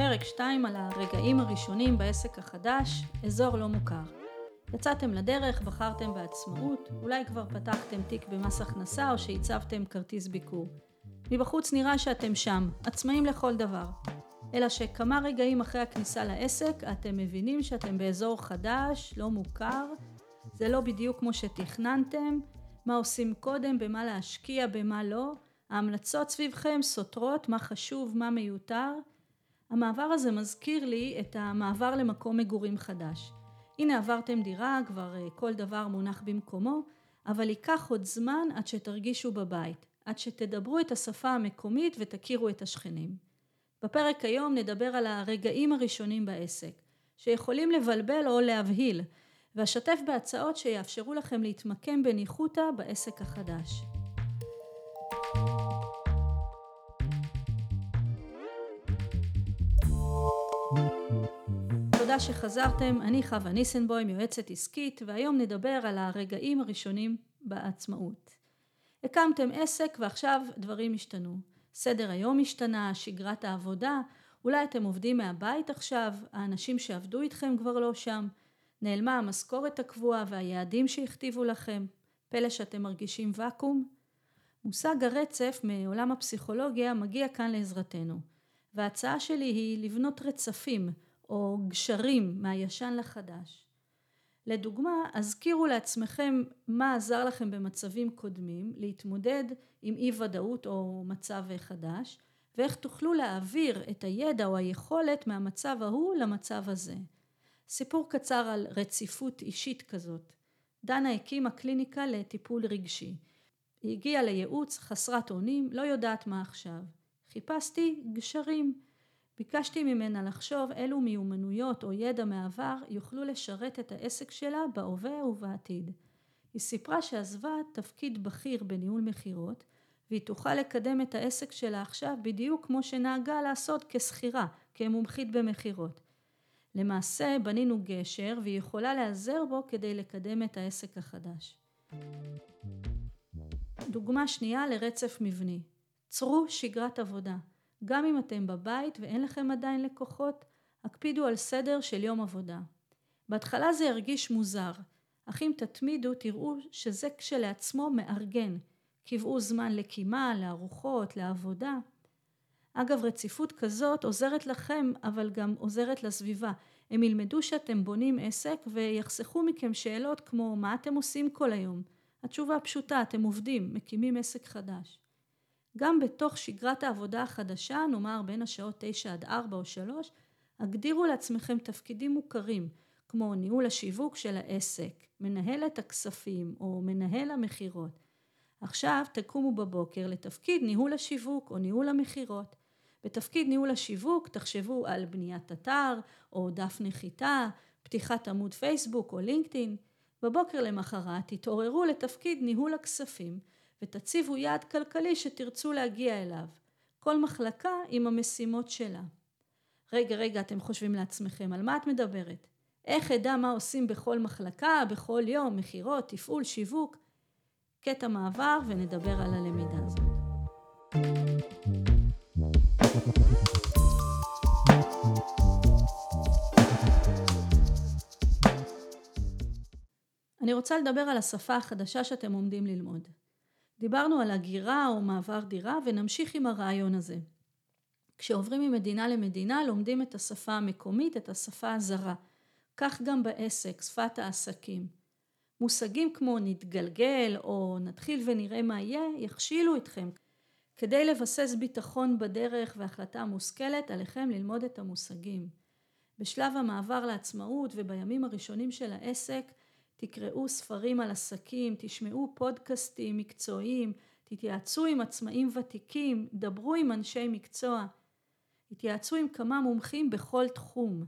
פרק 2 על הרגעים הראשונים בעסק החדש, אזור לא מוכר. יצאתם לדרך, בחרתם בעצמאות, אולי כבר פתחתם תיק במס הכנסה או שהצבתם כרטיס ביקור. מבחוץ נראה שאתם שם, עצמאים לכל דבר. אלא שכמה רגעים אחרי הכניסה לעסק, אתם מבינים שאתם באזור חדש, לא מוכר, זה לא בדיוק כמו שתכננתם, מה עושים קודם, במה להשקיע, במה לא. ההמלצות סביבכם סותרות, מה חשוב, מה מיותר. המעבר הזה מזכיר לי את המעבר למקום מגורים חדש. הנה עברתם דירה, כבר אה, כל דבר מונח במקומו, אבל ייקח עוד זמן עד שתרגישו בבית, עד שתדברו את השפה המקומית ותכירו את השכנים. בפרק היום נדבר על הרגעים הראשונים בעסק, שיכולים לבלבל או להבהיל, ואשתף בהצעות שיאפשרו לכם להתמקם בניחותא בעסק החדש. שחזרתם, אני חווה ניסנבוים, יועצת עסקית, והיום נדבר על הרגעים הראשונים בעצמאות. הקמתם עסק ועכשיו דברים השתנו. סדר היום השתנה, שגרת העבודה, אולי אתם עובדים מהבית עכשיו, האנשים שעבדו איתכם כבר לא שם, נעלמה המשכורת הקבועה והיעדים שהכתיבו לכם, פלא שאתם מרגישים ואקום? מושג הרצף מעולם הפסיכולוגיה מגיע כאן לעזרתנו, וההצעה שלי היא לבנות רצפים או גשרים מהישן לחדש. לדוגמה, הזכירו לעצמכם מה עזר לכם במצבים קודמים להתמודד עם אי ודאות או מצב חדש, ואיך תוכלו להעביר את הידע או היכולת מהמצב ההוא למצב הזה. סיפור קצר על רציפות אישית כזאת. דנה הקימה קליניקה לטיפול רגשי. היא הגיעה לייעוץ חסרת אונים, לא יודעת מה עכשיו. חיפשתי גשרים. ביקשתי ממנה לחשוב אילו מיומנויות או ידע מהעבר יוכלו לשרת את העסק שלה בהווה ובעתיד. היא סיפרה שעזבה תפקיד בכיר בניהול מכירות והיא תוכל לקדם את העסק שלה עכשיו בדיוק כמו שנהגה לעשות כשכירה, כמומחית במכירות. למעשה בנינו גשר והיא יכולה להיעזר בו כדי לקדם את העסק החדש. דוגמה שנייה לרצף מבני. צרו שגרת עבודה. גם אם אתם בבית ואין לכם עדיין לקוחות, הקפידו על סדר של יום עבודה. בהתחלה זה ירגיש מוזר, אך אם תתמידו תראו שזה כשלעצמו מארגן. קבעו זמן לקימה, לארוחות, לעבודה. אגב, רציפות כזאת עוזרת לכם, אבל גם עוזרת לסביבה. הם ילמדו שאתם בונים עסק ויחסכו מכם שאלות כמו מה אתם עושים כל היום. התשובה פשוטה, אתם עובדים, מקימים עסק חדש. גם בתוך שגרת העבודה החדשה, נאמר בין השעות 9 עד 4 או 3, הגדירו לעצמכם תפקידים מוכרים, כמו ניהול השיווק של העסק, מנהלת הכספים או מנהל המכירות. עכשיו תקומו בבוקר לתפקיד ניהול השיווק או ניהול המכירות. בתפקיד ניהול השיווק תחשבו על בניית אתר או דף נחיתה, פתיחת עמוד פייסבוק או לינקדאין. בבוקר למחרת תתעוררו לתפקיד ניהול הכספים ותציבו יעד כלכלי שתרצו להגיע אליו. כל מחלקה עם המשימות שלה. רגע, רגע, אתם חושבים לעצמכם, על מה את מדברת? איך אדע מה עושים בכל מחלקה, בכל יום, מכירות, תפעול, שיווק? קטע מעבר ונדבר על הלמידה הזאת. אני רוצה לדבר על השפה החדשה שאתם עומדים ללמוד. דיברנו על הגירה או מעבר דירה ונמשיך עם הרעיון הזה. כשעוברים ממדינה למדינה לומדים את השפה המקומית, את השפה הזרה. כך גם בעסק, שפת העסקים. מושגים כמו נתגלגל או נתחיל ונראה מה יהיה, יכשילו אתכם. כדי לבסס ביטחון בדרך והחלטה מושכלת, עליכם ללמוד את המושגים. בשלב המעבר לעצמאות ובימים הראשונים של העסק, תקראו ספרים על עסקים, תשמעו פודקאסטים מקצועיים, תתייעצו עם עצמאים ותיקים, דברו עם אנשי מקצוע. התייעצו עם כמה מומחים בכל תחום.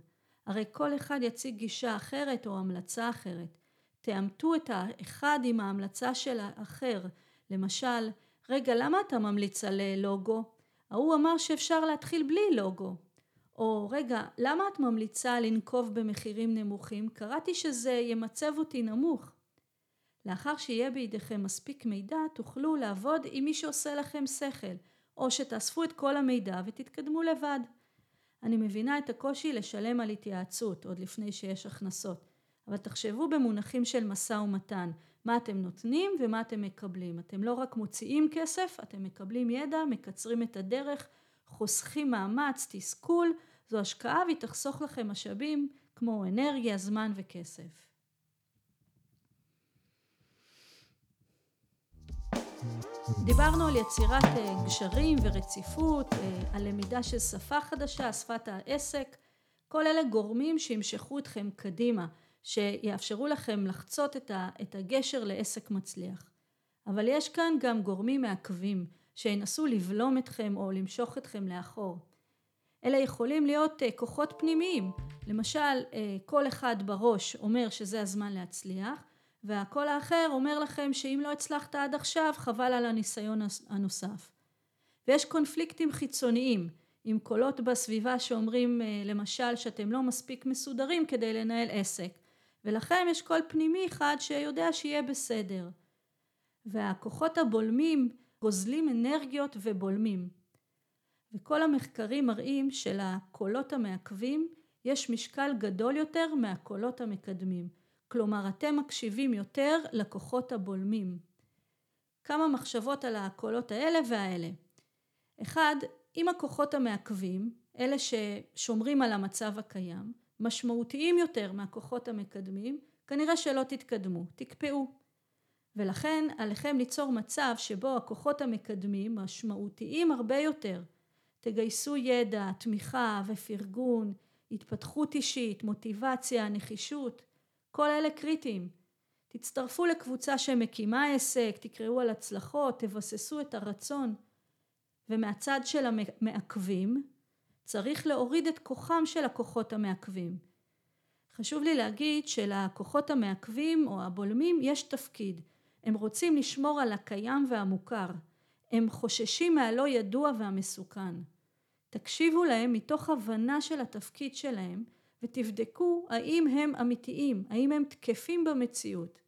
הרי כל אחד יציג גישה אחרת או המלצה אחרת. תאמתו את האחד עם ההמלצה של האחר. למשל, רגע, למה אתה ממליץ על לוגו? ההוא אמר שאפשר להתחיל בלי לוגו. או רגע, למה את ממליצה לנקוב במחירים נמוכים? קראתי שזה ימצב אותי נמוך. לאחר שיהיה בידיכם מספיק מידע, תוכלו לעבוד עם מי שעושה לכם שכל, או שתאספו את כל המידע ותתקדמו לבד. אני מבינה את הקושי לשלם על התייעצות עוד לפני שיש הכנסות, אבל תחשבו במונחים של משא ומתן, מה אתם נותנים ומה אתם מקבלים. אתם לא רק מוציאים כסף, אתם מקבלים ידע, מקצרים את הדרך, חוסכים מאמץ, תסכול, זו השקעה והיא תחסוך לכם משאבים כמו אנרגיה, זמן וכסף. דיברנו על יצירת אה, גשרים ורציפות, אה, על למידה של שפה חדשה, שפת העסק, כל אלה גורמים שימשכו אתכם קדימה, שיאפשרו לכם לחצות את הגשר לעסק מצליח. אבל יש כאן גם גורמים מעכבים, שינסו לבלום אתכם או למשוך אתכם לאחור. אלה יכולים להיות אה, כוחות פנימיים, למשל כל אחד בראש אומר שזה הזמן להצליח, והקול האחר אומר לכם שאם לא הצלחת עד עכשיו חבל על הניסיון הנוסף. ויש קונפליקטים חיצוניים עם קולות בסביבה שאומרים אה, למשל שאתם לא מספיק מסודרים כדי לנהל עסק ולכם יש קול פנימי אחד שיודע שיהיה בסדר. והכוחות הבולמים גוזלים אנרגיות ובולמים. וכל המחקרים מראים שלקולות המעכבים יש משקל גדול יותר מהקולות המקדמים. כלומר אתם מקשיבים יותר לכוחות הבולמים. כמה מחשבות על הקולות האלה והאלה. אחד, אם הכוחות המעכבים, אלה ששומרים על המצב הקיים, משמעותיים יותר מהכוחות המקדמים, כנראה שלא תתקדמו, תקפאו. ולכן עליכם ליצור מצב שבו הכוחות המקדמים משמעותיים הרבה יותר. תגייסו ידע, תמיכה ופרגון, התפתחות אישית, מוטיבציה, נחישות. כל אלה קריטיים. תצטרפו לקבוצה שמקימה עסק, תקראו על הצלחות, תבססו את הרצון. ומהצד של המעכבים, צריך להוריד את כוחם של הכוחות המעכבים. חשוב לי להגיד שלכוחות המעכבים או הבולמים יש תפקיד. הם רוצים לשמור על הקיים והמוכר. הם חוששים מהלא ידוע והמסוכן. תקשיבו להם מתוך הבנה של התפקיד שלהם ותבדקו האם הם אמיתיים, האם הם תקפים במציאות.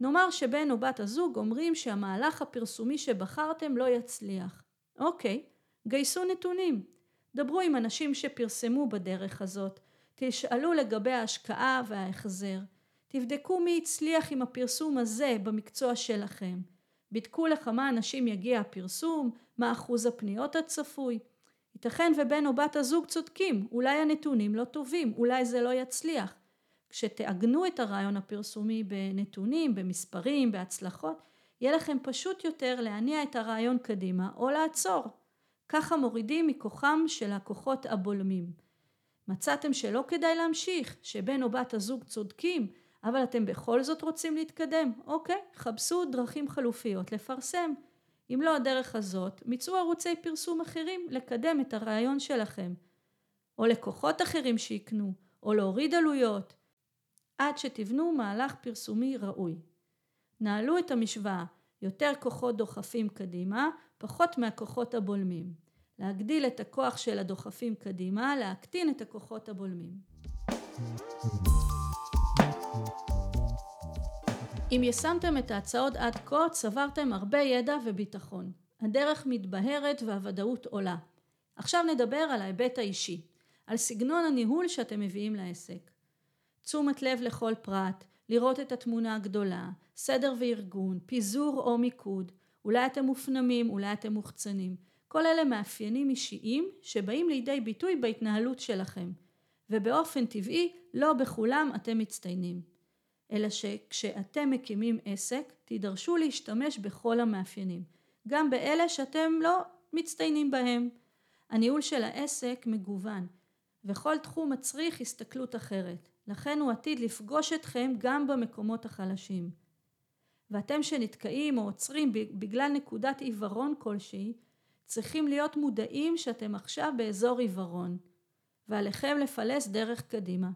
נאמר שבן או בת הזוג אומרים שהמהלך הפרסומי שבחרתם לא יצליח. אוקיי, גייסו נתונים. דברו עם אנשים שפרסמו בדרך הזאת, תשאלו לגבי ההשקעה וההחזר. תבדקו מי הצליח עם הפרסום הזה במקצוע שלכם. בדקו לכמה אנשים יגיע הפרסום, מה אחוז הפניות הצפוי. ייתכן ובן או בת הזוג צודקים, אולי הנתונים לא טובים, אולי זה לא יצליח. כשתעגנו את הרעיון הפרסומי בנתונים, במספרים, בהצלחות, יהיה לכם פשוט יותר להניע את הרעיון קדימה או לעצור. ככה מורידים מכוחם של הכוחות הבולמים. מצאתם שלא כדאי להמשיך, שבן או בת הזוג צודקים, אבל אתם בכל זאת רוצים להתקדם, אוקיי, חפשו דרכים חלופיות לפרסם. אם לא הדרך הזאת, מצאו ערוצי פרסום אחרים לקדם את הרעיון שלכם, או לקוחות אחרים שיקנו, או להוריד עלויות, עד שתבנו מהלך פרסומי ראוי. נעלו את המשוואה, יותר כוחות דוחפים קדימה, פחות מהכוחות הבולמים. להגדיל את הכוח של הדוחפים קדימה, להקטין את הכוחות הבולמים. אם יישמתם את ההצעות עד כה, צברתם הרבה ידע וביטחון. הדרך מתבהרת והוודאות עולה. עכשיו נדבר על ההיבט האישי, על סגנון הניהול שאתם מביאים לעסק. תשומת לב לכל פרט, לראות את התמונה הגדולה, סדר וארגון, פיזור או מיקוד, אולי אתם מופנמים, אולי אתם מוחצנים. כל אלה מאפיינים אישיים שבאים לידי ביטוי בהתנהלות שלכם, ובאופן טבעי לא בכולם אתם מצטיינים. אלא שכשאתם מקימים עסק תידרשו להשתמש בכל המאפיינים, גם באלה שאתם לא מצטיינים בהם. הניהול של העסק מגוון, וכל תחום מצריך הסתכלות אחרת, לכן הוא עתיד לפגוש אתכם גם במקומות החלשים. ואתם שנתקעים או עוצרים בגלל נקודת עיוורון כלשהי, צריכים להיות מודעים שאתם עכשיו באזור עיוורון, ועליכם לפלס דרך קדימה.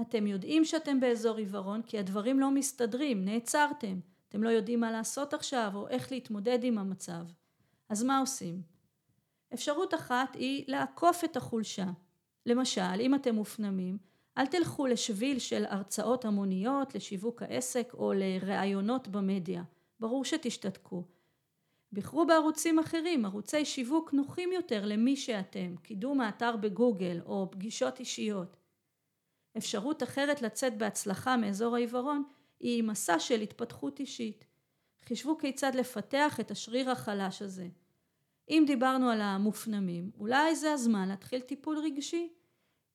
אתם יודעים שאתם באזור עיוורון כי הדברים לא מסתדרים, נעצרתם, אתם לא יודעים מה לעשות עכשיו או איך להתמודד עם המצב. אז מה עושים? אפשרות אחת היא לעקוף את החולשה. למשל, אם אתם מופנמים, אל תלכו לשביל של הרצאות המוניות, לשיווק העסק או לראיונות במדיה. ברור שתשתתקו. בחרו בערוצים אחרים, ערוצי שיווק נוחים יותר למי שאתם, קידום האתר בגוגל או פגישות אישיות. אפשרות אחרת לצאת בהצלחה מאזור העיוורון היא מסע של התפתחות אישית. חישבו כיצד לפתח את השריר החלש הזה. אם דיברנו על המופנמים, אולי זה הזמן להתחיל טיפול רגשי.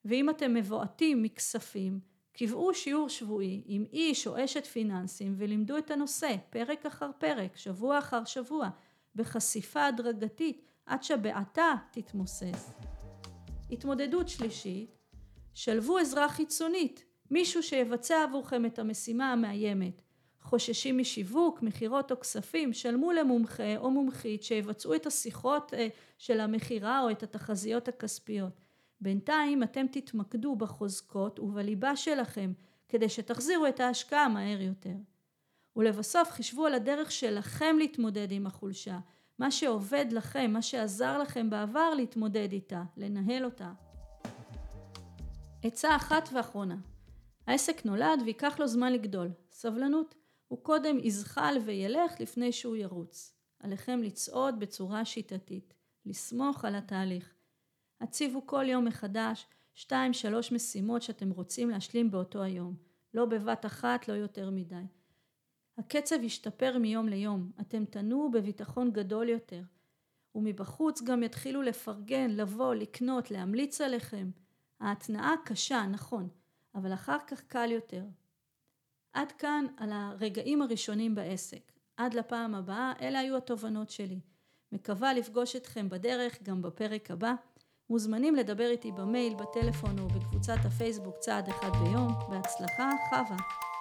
ואם אתם מבועטים מכספים, קבעו שיעור שבועי עם איש או אשת פיננסים ולימדו את הנושא פרק אחר פרק, שבוע אחר שבוע, בחשיפה הדרגתית עד שבעתה תתמוסס. התמודדות שלישית, שלבו עזרה חיצונית, מישהו שיבצע עבורכם את המשימה המאיימת. חוששים משיווק, מכירות או כספים, שלמו למומחה או מומחית שיבצעו את השיחות אה, של המכירה או את התחזיות הכספיות. בינתיים אתם תתמקדו בחוזקות ובליבה שלכם כדי שתחזירו את ההשקעה מהר יותר. ולבסוף חישבו על הדרך שלכם להתמודד עם החולשה, מה שעובד לכם, מה שעזר לכם בעבר להתמודד איתה, לנהל אותה. עצה אחת ואחרונה העסק נולד וייקח לו זמן לגדול. סבלנות. הוא קודם יזחל וילך לפני שהוא ירוץ. עליכם לצעוד בצורה שיטתית. לסמוך על התהליך. הציבו כל יום מחדש שתיים שלוש משימות שאתם רוצים להשלים באותו היום. לא בבת אחת, לא יותר מדי. הקצב ישתפר מיום ליום, אתם תנועו בביטחון גדול יותר. ומבחוץ גם יתחילו לפרגן, לבוא, לקנות, להמליץ עליכם. ההתנעה קשה, נכון, אבל אחר כך קל יותר. עד כאן על הרגעים הראשונים בעסק. עד לפעם הבאה, אלה היו התובנות שלי. מקווה לפגוש אתכם בדרך גם בפרק הבא. מוזמנים לדבר איתי במייל, בטלפון או בקבוצת הפייסבוק צעד אחד ביום. בהצלחה, חווה.